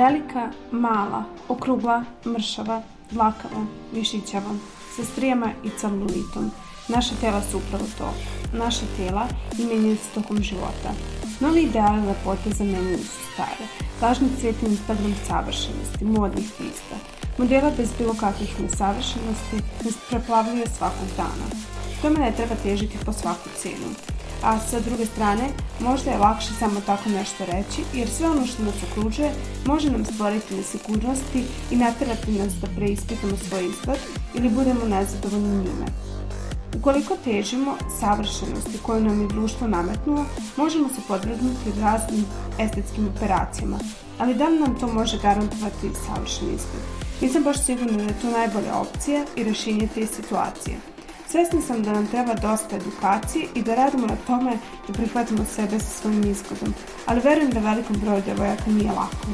Velika, mala, okrugla, mršava, dlakava, mišićava, sa strijama i celulitom. Naša tela su upravo to. Naša tela i menjaju se tokom života. Novi ideali lepote zamenjuju su stare. Lažni cvijeti Instagram savršenosti, modnih lista. Modela bez bilo kakvih nesavršenosti nas preplavljuje svakog dana. Tome ne treba težiti po svaku cijenu a sa druge strane možda je lakše samo tako nešto reći jer sve ono što nas okružuje može nam stvoriti nesigurnosti i naterati nas da preispitamo svoj izgled ili budemo nezadovoljni njime. Ukoliko težimo savršenosti koju nam je društvo nametnulo, možemo se podvrgnuti raznim estetskim operacijama, ali da li nam to može garantovati savršen izgled? Nisam baš sigurna da je to najbolja opcija i rešenje te situacije. Svesni sam da nam treba dosta edukacije i da radimo na tome da prihvatimo sebe sa svojim izgledom, ali verujem da velikom broju devojaka nije lako.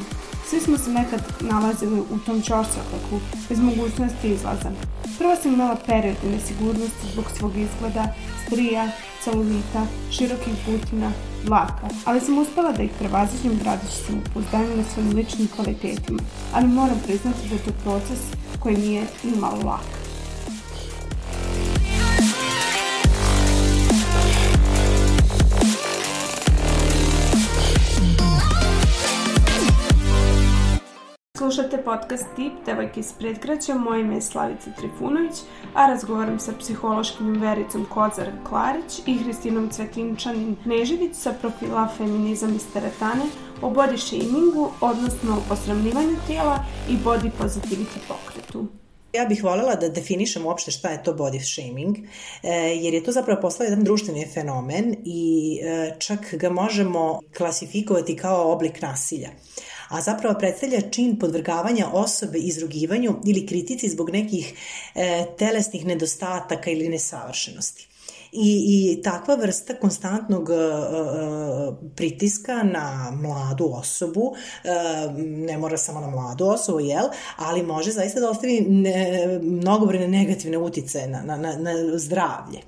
Svi smo se nekad nalazili u tom čorsokaku, bez mogućnosti izlaza. Prvo sam imala period nesigurnosti zbog svog izgleda, strija, celulita, širokih butina, dlaka, ali sam uspela da ih prevaziđem gradeći se u pouzdanju na svojim ličnim kvalitetima, ali moram priznati da je to proces koji nije ni malo. Slušate podcast Tip, devojke iz predgraća, moje ime je Slavica Trifunović, a razgovaram sa psihološkim Vericom Kozar Klarić i Hristinom Cvetinčanin Nežević sa profila Feminizam iz teretane o body shamingu, odnosno o posramljivanju tijela i body positivity pokretu. Ja bih voljela da definišem uopšte šta je to body shaming, e, jer je to zapravo postao jedan društveni fenomen i e, čak ga možemo klasifikovati kao oblik nasilja a zapravo predstavlja čin podvrgavanja osobe izrugivanju ili kritici zbog nekih e, telesnih nedostataka ili nesavršenosti. I, i takva vrsta konstantnog uh, pritiska na mladu osobu, uh, ne mora samo na mladu osobu, jel, ali može zaista da ostavi ne, mnogobrine negativne utice na, na, na, na zdravlje.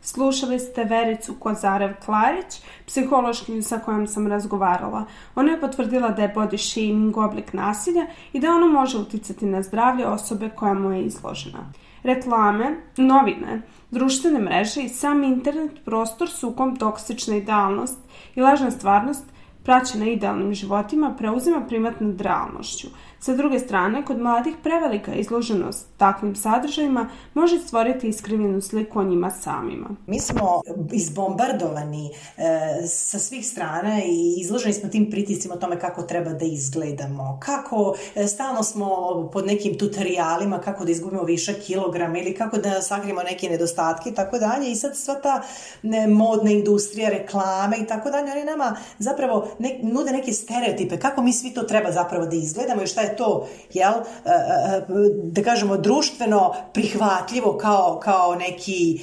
Slušali ste Vericu Kozarev-Klarić, psihološkinju sa kojom sam razgovarala. Ona je potvrdila da je body shaming oblik nasilja i da ono može uticati na zdravlje osobe koja mu je izložena. Reklame, novine, društvene mreže i sam internet prostor su u kom toksična idealnost i lažna stvarnost praćena idealnim životima preuzima primat nad realnošću – Sa druge strane, kod mladih prevelika izloženost takvim sadržajima može stvoriti iskrivljenu sliku o njima samima. Mi smo izbombardovani e, sa svih strana i izloženi smo tim pritiscima o tome kako treba da izgledamo, kako e, stalno smo pod nekim tutorialima kako da izgubimo viša kilograma ili kako da sakrijemo neke nedostatke i tako dalje i sad sva ta ne, modna industrija, reklame i tako dalje, oni nama zapravo ne, nude neke stereotipe kako mi svi to treba zapravo da izgledamo i šta je je to, jel, e, e, da kažemo, društveno prihvatljivo kao, kao neki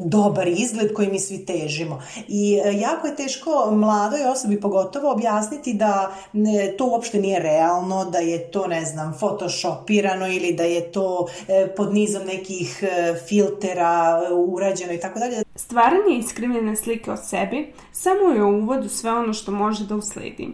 dobar izgled koji mi svi težimo. I e, jako je teško mladoj osobi pogotovo objasniti da to uopšte nije realno, da je to, ne znam, photoshopirano ili da je to pod nizom nekih filtera urađeno i tako dalje. Stvaranje iskrivljene slike o sebi samo je u uvodu sve ono što može da usledi.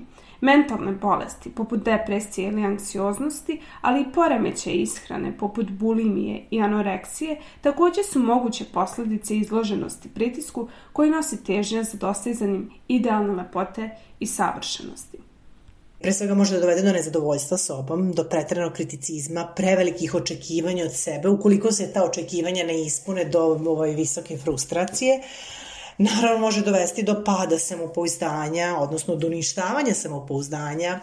Mentalne bolesti, poput depresije ili anksioznosti, ali i poremeće ishrane, poput bulimije i anoreksije, takođe su moguće posledice izloženosti pritisku koji nosi težnja za dostizanjem idealne lepote i savršenosti. Pre svega može da dovede do nezadovoljstva sobom, do pretrenog kriticizma, prevelikih očekivanja od sebe, ukoliko se ta očekivanja ne ispune do ovaj, visoke frustracije, naravno može dovesti do pada samopouzdanja, odnosno do uništavanja samopouzdanja,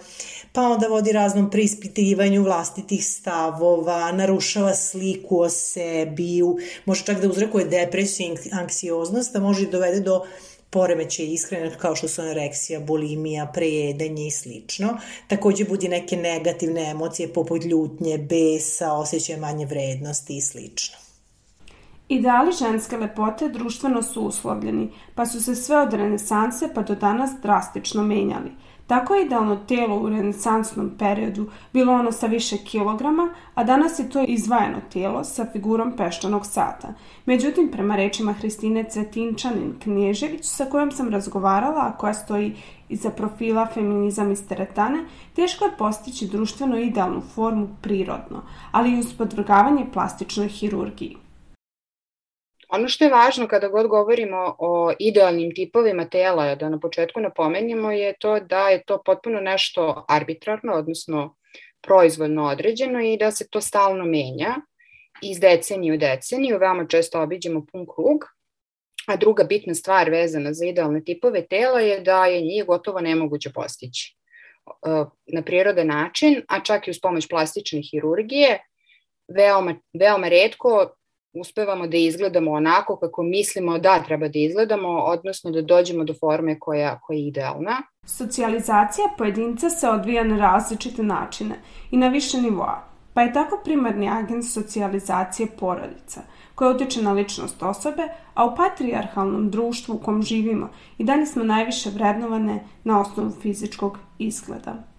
pa onda vodi raznom preispitivanju vlastitih stavova, narušava sliku o sebi, može čak da uzrekuje depresiju i anksioznost, a može dovede do poremeće ishrane kao što su anoreksija, bulimija, prejedanje i slično. Takođe budi neke negativne emocije poput ljutnje, besa, osjećaja manje vrednosti i slično. Ideali ženske lepote društveno su uslovljeni, pa su se sve od renesanse pa do danas drastično menjali. Tako je idealno telo u renesansnom periodu bilo ono sa više kilograma, a danas je to izvajeno telo sa figurom peščanog sata. Međutim, prema rečima Hristine Cvetinčanin Knježević, sa kojom sam razgovarala, a koja stoji iza profila Feminizam iz teretane, teško je postići društveno idealnu formu prirodno, ali i uz podvrgavanje plastičnoj hirurgiji. Ono što je važno kada god govorimo o idealnim tipovima tela, da na početku napomenimo, je to da je to potpuno nešto arbitrarno, odnosno proizvoljno određeno i da se to stalno menja iz decenije u deceniju, veoma često obiđemo pun krug, a druga bitna stvar vezana za idealne tipove tela je da je njih gotovo nemoguće postići na prirodan način, a čak i uz pomoć plastične hirurgije, veoma, veoma redko uspevamo da izgledamo onako kako mislimo da treba da izgledamo, odnosno da dođemo do forme koja, koja je idealna. Socijalizacija pojedinca se odvija na različite načine i na više nivoa, pa je tako primarni agent socijalizacije porodica, koja utiče na ličnost osobe, a u patrijarhalnom društvu u kom živimo i dalje smo najviše vrednovane na osnovu fizičkog izgleda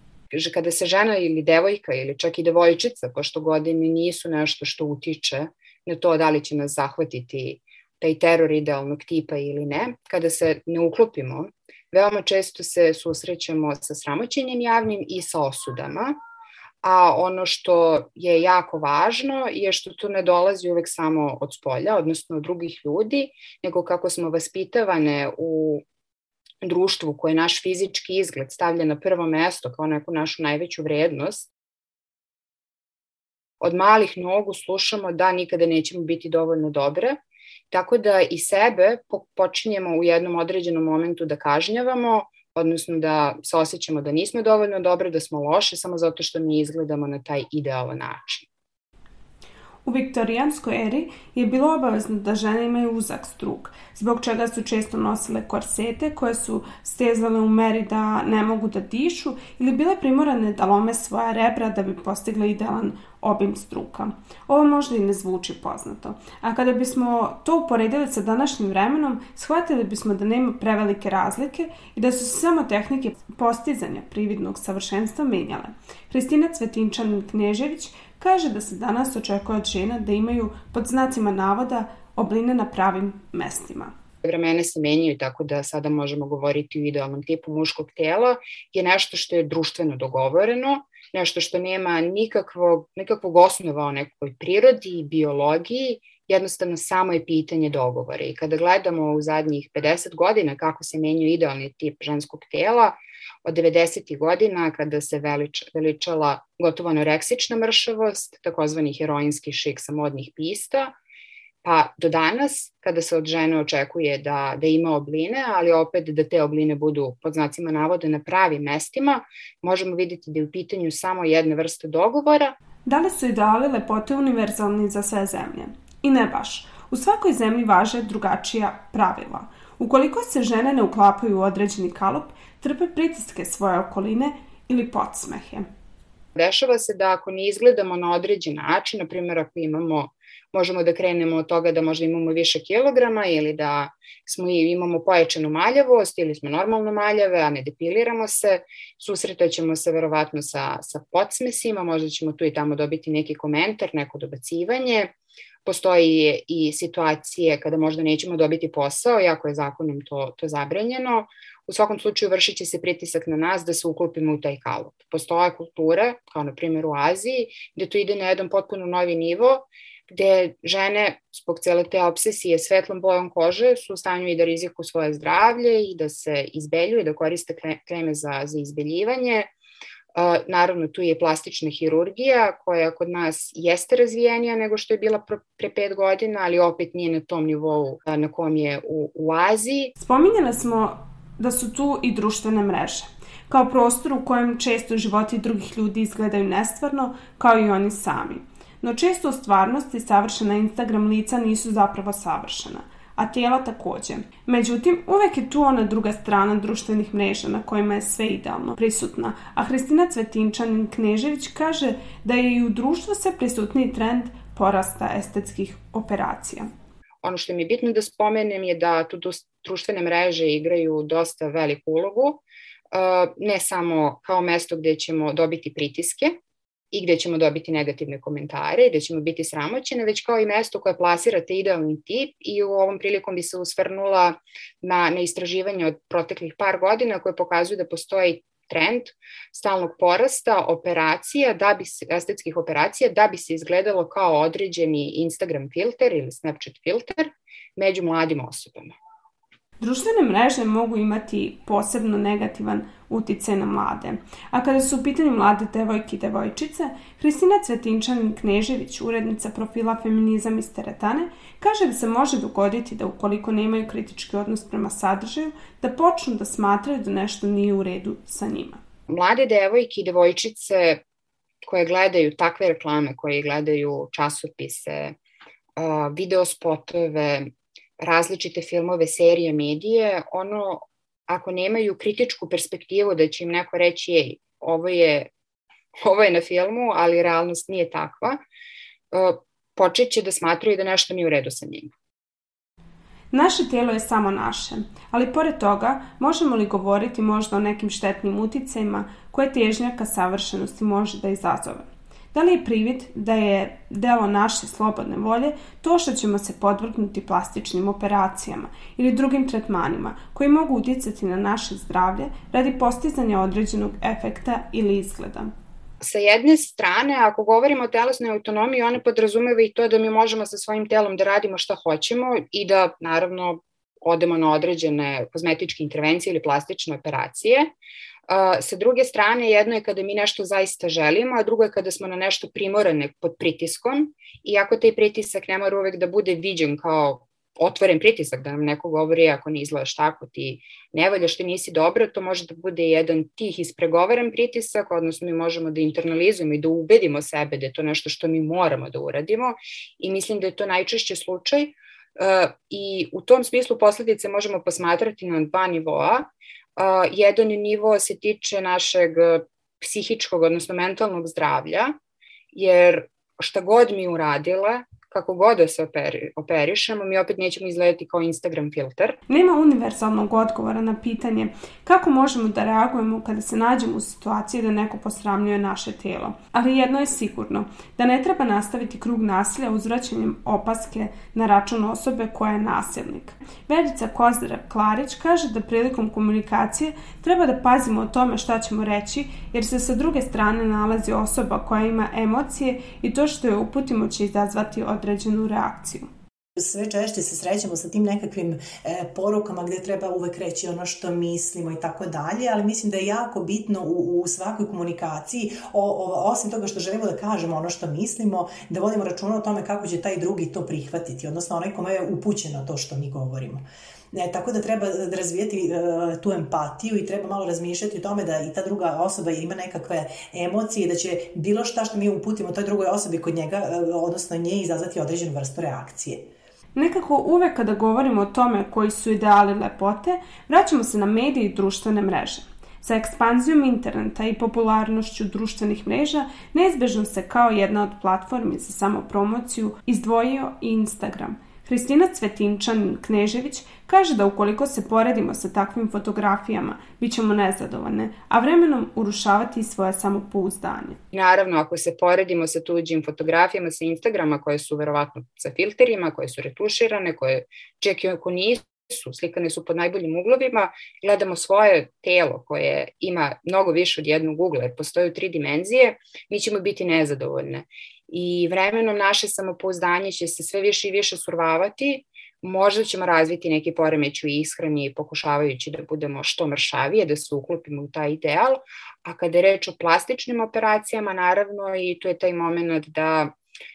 kada se žena ili devojka ili čak i devojčica, pošto godine nisu nešto što utiče na to da li će nas zahvatiti taj teror idealnog tipa ili ne, kada se ne uklopimo, veoma često se susrećemo sa sramoćenjem javnim i sa osudama, a ono što je jako važno je što to ne dolazi uvek samo od spolja, odnosno od drugih ljudi, nego kako smo vaspitavane u društvu koje naš fizički izgled stavlja na prvo mesto kao neku našu najveću vrednost, od malih nogu slušamo da nikada nećemo biti dovoljno dobre, tako da i sebe počinjemo u jednom određenom momentu da kažnjavamo, odnosno da se osjećamo da nismo dovoljno dobre, da smo loše, samo zato što ne izgledamo na taj idealan način. U viktorijanskoj eri je bilo obavezno da žene imaju uzak struk, zbog čega su često nosile korsete koje su stezale u meri da ne mogu da dišu ili bile primorane da lome svoja rebra da bi postigle idealan obim struka. Ovo možda i ne zvuči poznato. A kada bismo to uporedili sa današnjim vremenom, shvatili bismo da nema prevelike razlike i da su se samo tehnike postizanja prividnog savršenstva menjale. Hristina Cvetinčanin Knežević kaže da se danas očekuje od žena da imaju pod znacima navoda obline na pravim mestima. Vremene se menjaju tako da sada možemo govoriti o idealnom tipu muškog tela, je nešto što je društveno dogovoreno, nešto što nema nikakvog, nikakvog osnova o nekoj prirodi i biologiji, jednostavno samo je pitanje dogovora. I kada gledamo u zadnjih 50 godina kako se menjaju idealni tip ženskog tela, od 90. godina kada se velič, veličala gotovo anoreksična mršavost, takozvani heroinski šik sa modnih pista, pa do danas kada se od žene očekuje da, da ima obline, ali opet da te obline budu pod znacima navode na pravim mestima, možemo videti da je u pitanju samo jedna vrsta dogovora. Da li su ideali lepote univerzalni za sve zemlje? I ne baš. U svakoj zemlji važe drugačija pravila. Ukoliko se žene ne uklapaju u određeni kalup, trpe pritiske svoje okoline ili podsmehe. Dešava se da ako ne izgledamo na određen način, na primjer ako imamo, možemo da krenemo od toga da možda imamo više kilograma ili da smo imamo pojačanu maljavost ili smo normalno maljave, a ne depiliramo se, susretaćemo se verovatno sa, sa podsmesima, možda ćemo tu i tamo dobiti neki komentar, neko dobacivanje, postoji i situacije kada možda nećemo dobiti posao, jako je zakonom to, to zabranjeno. U svakom slučaju vršit će se pritisak na nas da se uklopimo u taj kalup. Postoje kulture, kao na primjer u Aziji, gde to ide na jedan potpuno novi nivo, gde žene zbog cele te obsesije svetlom bojom kože su u stanju i da riziku svoje zdravlje i da se izbeljuju, da koriste kreme za, za izbeljivanje, Naravno, tu je plastična hirurgija koja kod nas jeste razvijenija nego što je bila pre pet godina, ali opet nije na tom nivou na kom je u, u Aziji. Spominjali smo da su tu i društvene mreže, kao prostor u kojem često životi drugih ljudi izgledaju nestvarno, kao i oni sami. No često u stvarnosti savršena Instagram lica nisu zapravo savršena – a tijela takođe. Međutim, uvek je tu ona druga strana društvenih mreža na kojima je sve idealno prisutna, a Hristina Cvetinčanin Knežević kaže da je i u društvu sve prisutniji trend porasta estetskih operacija. Ono što mi je bitno da spomenem je da tu društvene mreže igraju dosta veliku ulogu ne samo kao mesto gde ćemo dobiti pritiske, i gde ćemo dobiti negativne komentare, gde ćemo biti sramoćene, već kao i mesto koje plasira te idealni tip i u ovom prilikom bi se usvrnula na, na istraživanje od proteklih par godina koje pokazuju da postoji trend stalnog porasta operacija, da bi se, estetskih operacija, da bi se izgledalo kao određeni Instagram filter ili Snapchat filter među mladim osobama. Društvene mreže mogu imati posebno negativan uticaj na mlade. A kada su u pitanju mlade devojke i devojčice, Hristina Cvetinčanin-Knežević, urednica profila Feminizam iz teretane, kaže da se može dogoditi da ukoliko nemaju kritički odnos prema sadržaju, da počnu da smatraju da nešto nije u redu sa njima. Mlade devojke i devojčice koje gledaju takve reklame, koje gledaju časopise, video spotove, različite filmove, serije, medije, ono, ako nemaju kritičku perspektivu da će im neko reći, ej, ovo je, ovo je na filmu, ali realnost nije takva, e, počet će da smatraju da nešto nije u redu sa njim. Naše telo je samo naše, ali pored toga možemo li govoriti možda o nekim štetnim uticajima koje težnja ka savršenosti može da izazove? Da li je privid da je delo naše slobodne volje to što ćemo se podvrgnuti plastičnim operacijama ili drugim tretmanima koji mogu uticati na naše zdravlje radi postizanja određenog efekta ili izgleda? sa jedne strane, ako govorimo o telesnoj autonomiji, one podrazumeva i to da mi možemo sa svojim telom da radimo šta hoćemo i da, naravno, odemo na određene kozmetičke intervencije ili plastične operacije, sa druge strane, jedno je kada mi nešto zaista želimo, a drugo je kada smo na nešto primorane pod pritiskom, iako taj pritisak ne mora uvek da bude viđen kao otvoren pritisak, da nam neko govori ako ne izgledaš tako, ti ne valjaš, ti nisi dobro, to može da bude jedan tih ispregovaran pritisak, odnosno mi možemo da internalizujemo i da ubedimo sebe da je to nešto što mi moramo da uradimo i mislim da je to najčešće slučaj uh, i u tom smislu posledice možemo posmatrati na dva nivoa jedan nivo se tiče našeg psihičkog, odnosno mentalnog zdravlja, jer šta god mi uradile, kako god da se operi, operišemo, mi opet nećemo izgledati kao Instagram filter. Nema univerzalnog odgovora na pitanje kako možemo da reagujemo kada se nađemo u situaciji da neko posramljuje naše telo. Ali jedno je sigurno, da ne treba nastaviti krug nasilja uzvraćanjem opaske na račun osobe koja je nasilnik. Verica Kozara Klarić kaže da prilikom komunikacije treba da pazimo o tome šta ćemo reći, jer se sa druge strane nalazi osoba koja ima emocije i to što je uputimo će izazvati od određenu reakciju. Sve češće se srećemo sa tim nekakvim e, porukama gde treba uvek reći ono što mislimo i tako dalje, ali mislim da je jako bitno u, u svakoj komunikaciji, o, o, osim toga što želimo da kažemo ono što mislimo, da vodimo računa o tome kako će taj drugi to prihvatiti, odnosno onaj kome je upućeno to što mi govorimo. Ne, tako da treba razvijeti uh, tu empatiju i treba malo razmišljati o tome da i ta druga osoba ima nekakve emocije i da će bilo šta što mi uputimo toj drugoj osobi kod njega, uh, odnosno nje, izazvati određenu vrstu reakcije. Nekako uvek kada govorimo o tome koji su ideali lepote, vraćamo se na medije i društvene mreže. Sa ekspanzijom interneta i popularnošću društvenih mreža neizbežno se kao jedna od platformi za samopromociju izdvojio i Instagram – Hristina Cvetinčan Knežević kaže da ukoliko se poredimo sa takvim fotografijama, bit ćemo nezadovoljne, a vremenom urušavati svoje samopouzdanje. Naravno, ako se poredimo sa tuđim fotografijama sa Instagrama koje su verovatno sa filterima, koje su retuširane, koje čak i ako nisu, slikane su pod najboljim uglovima, gledamo svoje telo koje ima mnogo više od jednog ugla, jer postoje u tri dimenzije, mi ćemo biti nezadovoljne i vremenom naše samopouzdanje će se sve više i više survavati, možda ćemo razviti neki poremeć u ishrani pokušavajući da budemo što mršavije, da se uklopimo u taj ideal, a kada je reč o plastičnim operacijama, naravno i to je taj moment da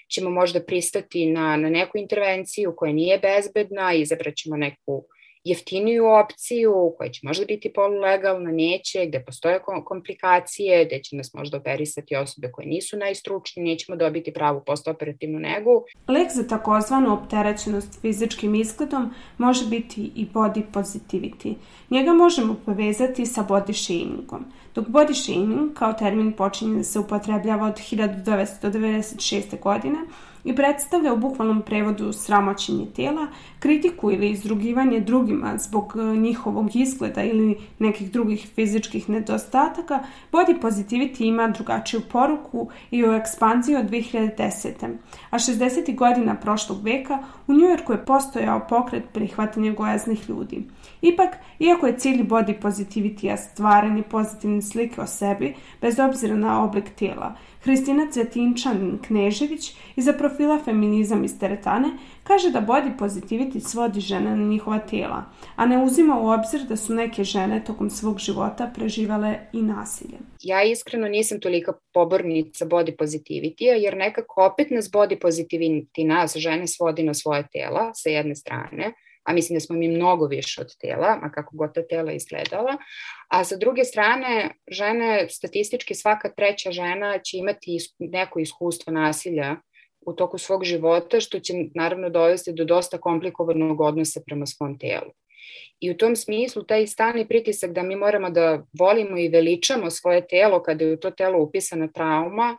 ćemo možda pristati na, na neku intervenciju koja nije bezbedna, izabrat ćemo neku uh, jeftiniju opciju koja će možda biti polulegalna, neće, gde postoje komplikacije, gde će nas možda operisati osobe koje nisu najstručnije, nećemo dobiti pravu postoperativnu negu. Lek za takozvanu opterećenost fizičkim izgledom može biti i body positivity. Njega možemo povezati sa body shamingom. Dok body shaming kao termin počinje da se upotrebljava od 1996. godine, i predstavlja u bukvalnom prevodu sramoćenje tela, kritiku ili izrugivanje drugima zbog e, njihovog izgleda ili nekih drugih fizičkih nedostataka, body positivity ima drugačiju poruku i u ekspanziji od 2010. A 60. godina prošlog veka u Njujorku je postojao pokret prihvatanja gojaznih ljudi. Ipak, iako je cilj body positivity stvaranje pozitivne slike o sebi, bez obzira na oblik tijela, Hristina Cvetinčan Knežević iza profila Feminizam iz teretane kaže da body positivity svodi žene na njihova tijela, a ne uzima u obzir da su neke žene tokom svog života preživale i nasilje. Ja iskreno nisam tolika pobornica body positivity jer nekako opet nas body positivity nas žene svodi na svoje tela sa jedne strane, a mislim da smo mi mnogo više od tela, a kako god ta tela izgledala. A sa druge strane, žene, statistički svaka treća žena će imati neko iskustvo nasilja u toku svog života, što će naravno dovesti do dosta komplikovanog odnosa prema svom telu. I u tom smislu taj stani pritisak da mi moramo da volimo i veličamo svoje telo kada je u to telo upisana trauma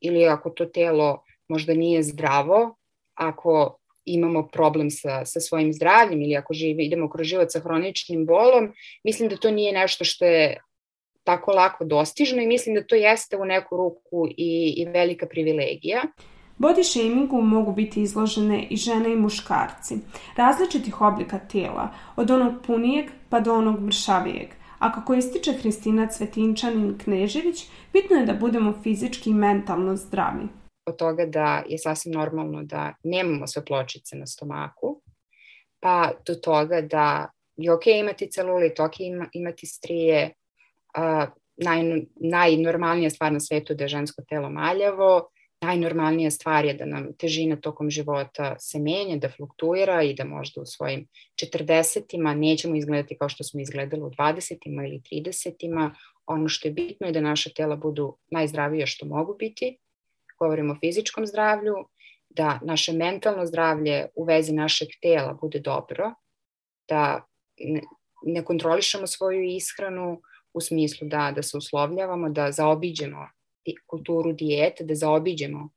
ili ako to telo možda nije zdravo, ako imamo problem sa, sa svojim zdravljem ili ako živi, idemo kroz život sa hroničnim bolom, mislim da to nije nešto što je tako lako dostižno i mislim da to jeste u neku ruku i, i velika privilegija. Body shamingu mogu biti izložene i žene i muškarci, različitih oblika tela, od onog punijeg pa do onog mršavijeg. A kako ističe Hristina Cvetinčanin Knežević, bitno je da budemo fizički i mentalno zdravi od toga da je sasvim normalno da nemamo sve pločice na stomaku, pa do toga da je ok imati celulit, ok imati strije, uh, naj, najnormalnija stvar na svetu da je žensko telo maljavo, najnormalnija stvar je da nam težina tokom života se menja, da fluktuira i da možda u svojim 40-ima nećemo izgledati kao što smo izgledali u 20-ima ili 30-ima. Ono što je bitno je da naša tela budu najzdravije što mogu biti govorimo o fizičkom zdravlju, da naše mentalno zdravlje u vezi našeg tela bude dobro, da ne, kontrolišemo svoju ishranu u smislu da, da se uslovljavamo, da zaobiđemo kulturu dijete, da zaobiđemo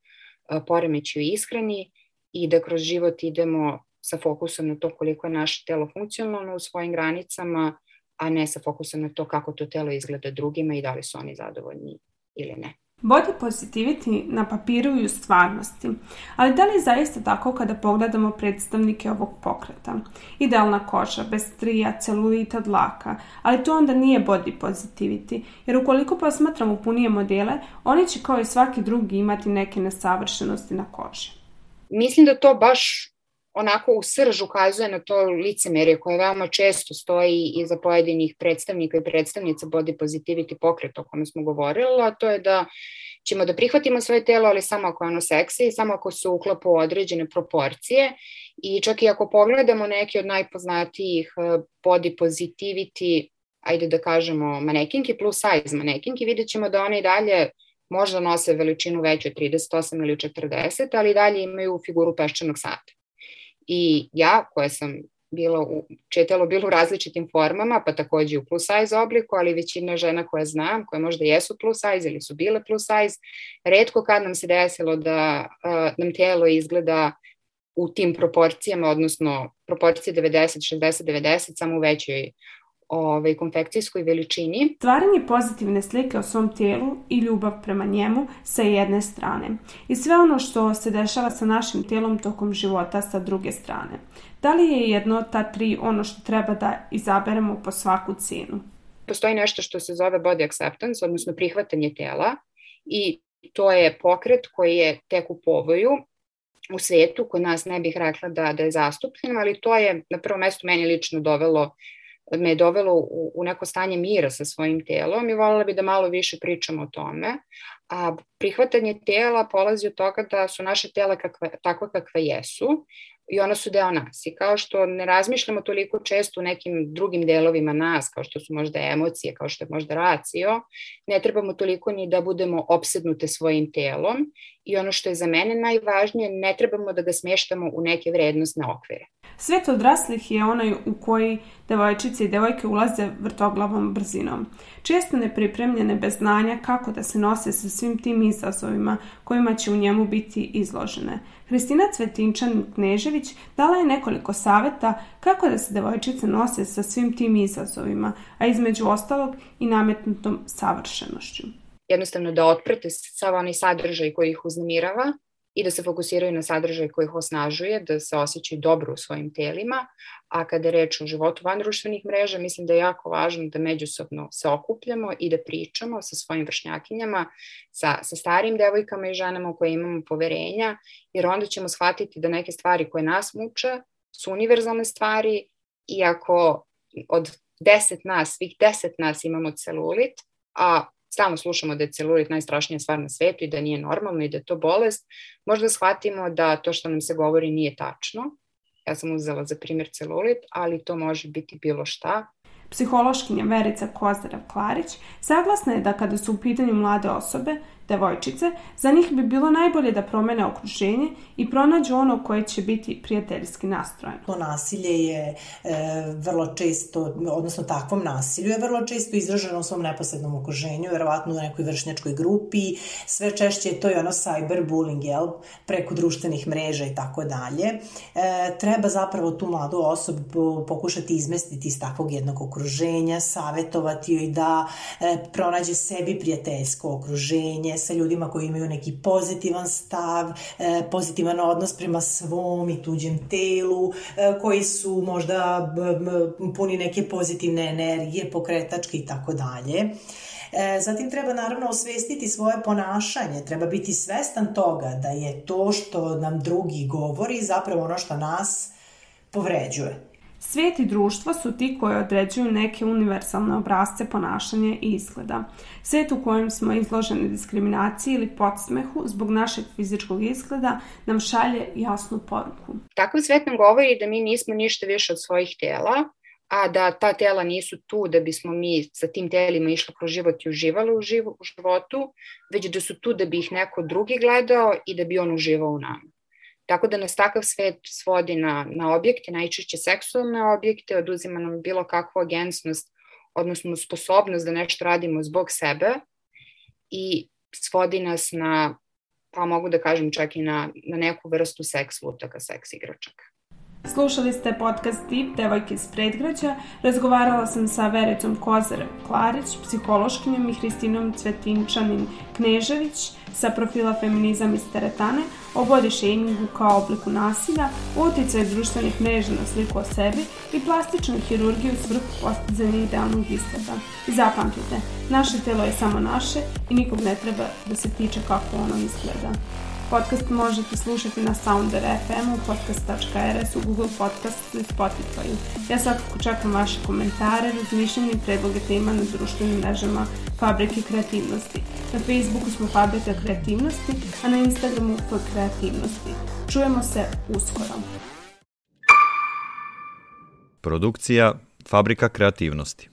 poremeći u ishrani i da kroz život idemo sa fokusom na to koliko je naše telo funkcionalno u svojim granicama, a ne sa fokusom na to kako to telo izgleda drugima i da li su oni zadovoljni ili ne. Body positivity na papiru i u stvarnosti, ali da li je zaista tako kada pogledamo predstavnike ovog pokreta? Idealna koža, bez strija, celulita, dlaka, ali to onda nije body positivity, jer ukoliko posmatramo punije modele, oni će kao i svaki drugi imati neke nesavršenosti na koži. Mislim da to baš onako u srž ukazuje na to licemerje koje veoma često stoji iza pojedinih predstavnika i predstavnica body positivity pokreta o kome smo govorili, a to je da ćemo da prihvatimo svoje telo, ali samo ako je ono seksi samo ako se uklapa u određene proporcije i čak i ako pogledamo neke od najpoznatijih eh, body positivity, ajde da kažemo manekinki plus size manekinki, vidjet ćemo da one i dalje možda nose veličinu veću od 38 ili 40, ali i dalje imaju figuru peščanog sata. I ja, koja sam bila u, četelo bilo u različitim formama, pa takođe u plus size obliku, ali većina žena koje znam, koje možda jesu plus size ili su bile plus size, redko kad nam se desilo da uh, nam telo izgleda u tim proporcijama, odnosno proporcije 90, 60, 90, samo u većoj ovaj, konfekcijskoj veličini. Stvaranje pozitivne slike o svom tijelu i ljubav prema njemu sa jedne strane i sve ono što se dešava sa našim tijelom tokom života sa druge strane. Da li je jedno od ta tri ono što treba da izaberemo po svaku cenu? Postoji nešto što se zove body acceptance, odnosno prihvatanje tela i to je pokret koji je tek u povoju u svetu, kod nas ne bih rekla da, da je zastupljen, ali to je na prvom mestu meni lično dovelo me je dovelo u, u neko stanje mira sa svojim telom i voljela bi da malo više pričamo o tome. A prihvatanje tela polazi od toga da su naše tela kakve, takve kakve jesu i ona su deo nas. I kao što ne razmišljamo toliko često u nekim drugim delovima nas, kao što su možda emocije, kao što je možda racio, ne trebamo toliko ni da budemo opsednute svojim telom i ono što je za mene najvažnije, ne trebamo da ga smeštamo u neke vrednostne okvire. Svet odraslih je onaj u koji devojčice i devojke ulaze vrtoglavom brzinom. Često nepripremljene bez znanja kako da se nose sa svim tim izazovima kojima će u njemu biti izložene. Hristina Cvetinčan Knežević dala je nekoliko saveta kako da se devojčice nose sa svim tim izazovima, a između ostalog i nametnutom savršenošću. Jednostavno da otprate sav onaj sadržaj koji ih uznemirava i da se fokusiraju na sadržaj koji ih osnažuje, da se osjećaju dobro u svojim telima, a kada je reč o životu van društvenih mreža, mislim da je jako važno da međusobno se okupljamo i da pričamo sa svojim vršnjakinjama, sa, sa starim devojkama i ženama u koje imamo poverenja, jer onda ćemo shvatiti da neke stvari koje nas muče su univerzalne stvari, iako od deset nas, svih deset nas imamo celulit, a stalno slušamo da je celulit najstrašnija stvar na svetu i da nije normalno i da je to bolest, možda shvatimo da to što nam se govori nije tačno. Ja sam uzela za primjer celulit, ali to može biti bilo šta. Psihološkinja Verica Kozarav-Klarić saglasna je da kada su u pitanju mlade osobe, devojčice, za njih bi bilo najbolje da promene okruženje i pronađu ono koje će biti prijateljski nastrojeno. To nasilje je e, vrlo često, odnosno takvom nasilju je vrlo često izraženo u svom neposrednom okruženju, verovatno u nekoj vršnjačkoj grupi, sve češće je to i ono cyberbullying, jel, preko društvenih mreža i tako dalje. E, treba zapravo tu mladu osobu pokušati izmestiti iz takvog jednog okruženja, savetovati joj da e, pronađe sebi prijateljsko okruženje, sa ljudima koji imaju neki pozitivan stav, e, pozitivan odnos prema svom i tuđem telu, e, koji su možda puni neke pozitivne energije, pokretačke i tako dalje. E, zatim treba naravno osvestiti svoje ponašanje, treba biti svestan toga da je to što nam drugi govori zapravo ono što nas povređuje. Svijet i društvo su ti koji određuju neke univerzalne obrazce ponašanja i izgleda. Svijet u kojem smo izloženi diskriminaciji ili podsmehu zbog našeg fizičkog izgleda nam šalje jasnu poruku. Takav svet nam govori da mi nismo ništa više od svojih tela, a da ta tela nisu tu da bismo mi sa tim telima išli kroz život i uživali u, živ, u životu, već da su tu da bi ih neko drugi gledao i da bi on uživao u nama. Tako da nas takav svet svodi na, na objekte, najčešće seksualne objekte, oduzima nam bilo kakvu agensnost, odnosno sposobnost da nešto radimo zbog sebe i svodi nas na, pa mogu da kažem čak i na, na neku vrstu seks lutaka, seks igračaka. Slušali ste podcast Tip Devojke iz predgrađa. Razgovarala sam sa Vericom Kozare Klarić, psihološkinjom i Hristinom Cvetinčanin Knežević sa profila Feminizam iz teretane o body shamingu kao obliku nasilja, uticaj društvenih mreža na sliku o sebi i plastičnu hirurgiju s vrhu postizanja idealnog izgleda. I zapamtite, naše telo je samo naše i nikog ne treba da se tiče kako ono izgleda. Podcast možete slušati na Sounder FM-u, podcast.rs, u Google Podcast i Spotify. Ja svakako čekam vaše komentare, razmišljanje i predloge tema na društvenim mrežama Fabrike kreativnosti. Na Facebooku smo Fabrika kreativnosti, a na Instagramu F kreativnosti. Čujemo se uskoro. Produkcija Fabrika kreativnosti